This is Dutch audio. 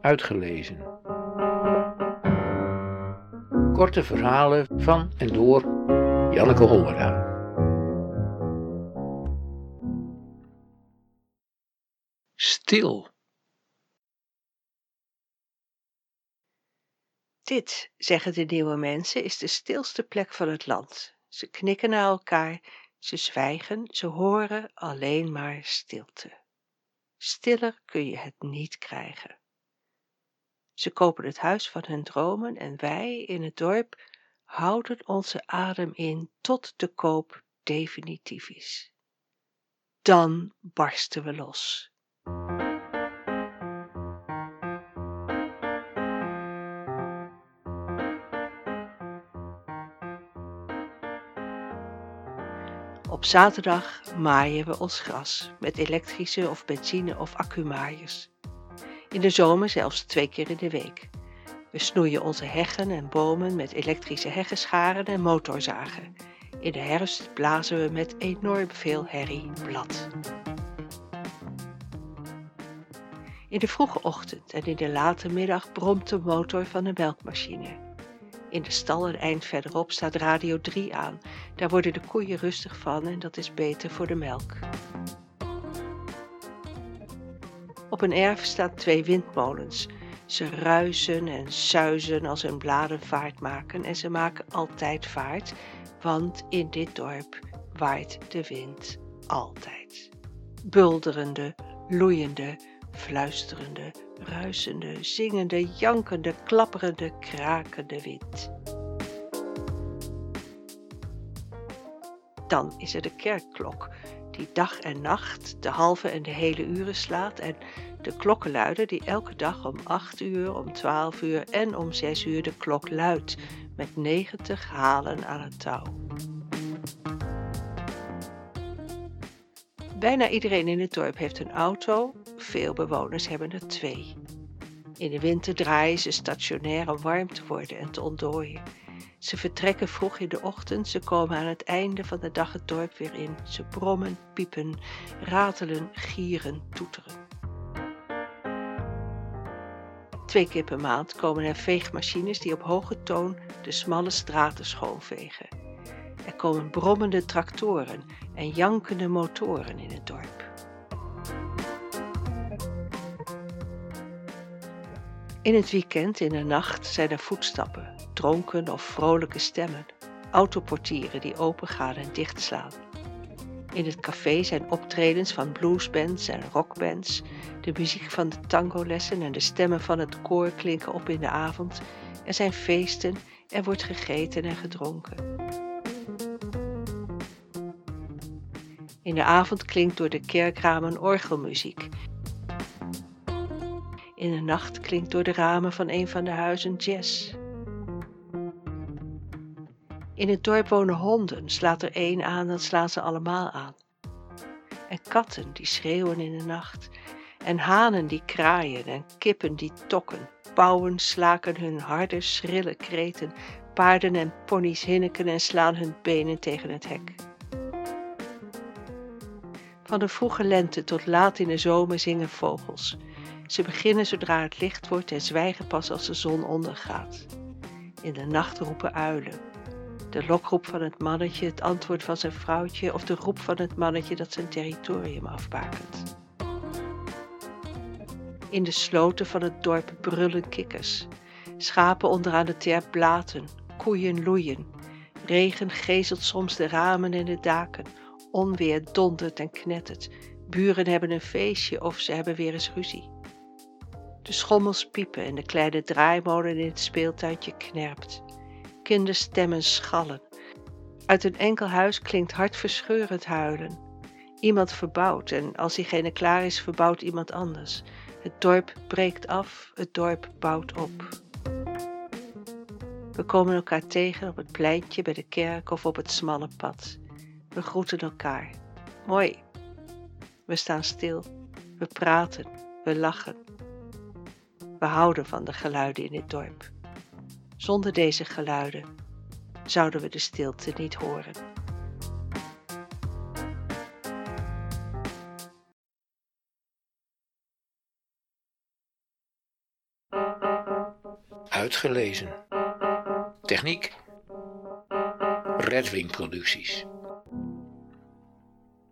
uitgelezen. Korte verhalen van en door Janneke Hollera. Stil. Dit, zeggen de nieuwe mensen, is de stilste plek van het land. Ze knikken naar elkaar, ze zwijgen, ze horen alleen maar stilte. Stiller kun je het niet krijgen. Ze kopen het huis van hun dromen en wij in het dorp houden onze adem in tot de koop definitief is. Dan barsten we los. Op zaterdag maaien we ons gras met elektrische of benzine of accumaaiers. In de zomer zelfs twee keer in de week. We snoeien onze heggen en bomen met elektrische heggenscharen en motorzagen. In de herfst blazen we met enorm veel herrie blad. In de vroege ochtend en in de late middag bromt de motor van de melkmachine. In de stal een eind verderop staat radio 3 aan. Daar worden de koeien rustig van en dat is beter voor de melk. Op een erf staan twee windmolens. Ze ruisen en suizen als hun bladen vaart maken en ze maken altijd vaart, want in dit dorp waait de wind altijd. Bulderende, loeiende, fluisterende, ruisende, zingende, jankende, klapperende, krakende wind. Dan is er de kerkklok, die dag en nacht de halve en de hele uren slaat en de klokkenluider die elke dag om 8 uur, om 12 uur en om 6 uur de klok luidt met 90 halen aan het touw. Bijna iedereen in het dorp heeft een auto, veel bewoners hebben er twee. In de winter draaien ze stationair om warm te worden en te ontdooien. Ze vertrekken vroeg in de ochtend, ze komen aan het einde van de dag het dorp weer in. Ze brommen, piepen, ratelen, gieren, toeteren. Twee keer per maand komen er veegmachines die op hoge toon de smalle straten schoonvegen. Er komen brommende tractoren en jankende motoren in het dorp. In het weekend, in de nacht, zijn er voetstappen, dronken of vrolijke stemmen, autoportieren die opengaan en dichtslaan. In het café zijn optredens van bluesbands en rockbands, de muziek van de tangolessen en de stemmen van het koor klinken op in de avond. Er zijn feesten, er wordt gegeten en gedronken. In de avond klinkt door de kerkramen orgelmuziek in de nacht klinkt door de ramen van een van de huizen jazz. In het dorp wonen honden, slaat er één aan, dan slaan ze allemaal aan. En katten die schreeuwen in de nacht, en hanen die kraaien, en kippen die tokken, pauwen slaken hun harde, schrille kreten, paarden en ponies hinniken en slaan hun benen tegen het hek. Van de vroege lente tot laat in de zomer zingen vogels. Ze beginnen zodra het licht wordt en zwijgen pas als de zon ondergaat. In de nacht roepen uilen. De lokroep van het mannetje, het antwoord van zijn vrouwtje of de roep van het mannetje dat zijn territorium afbakent. In de sloten van het dorp brullen kikkers. Schapen onderaan de terp blaten, koeien loeien. Regen gezelt soms de ramen en de daken. Onweer dondert en knettert. Buren hebben een feestje of ze hebben weer eens ruzie. De schommels piepen en de kleine draaimolen in het speeltuintje knerpt. Kinderstemmen schallen. Uit een enkel huis klinkt hartverscheurend huilen. Iemand verbouwt en als diegene klaar is, verbouwt iemand anders. Het dorp breekt af, het dorp bouwt op. We komen elkaar tegen op het pleintje bij de kerk of op het smalle pad. We groeten elkaar. Mooi. We staan stil. We praten. We lachen. We houden van de geluiden in het dorp. Zonder deze geluiden zouden we de stilte niet horen. Uitgelezen. Techniek. Redwing Producties.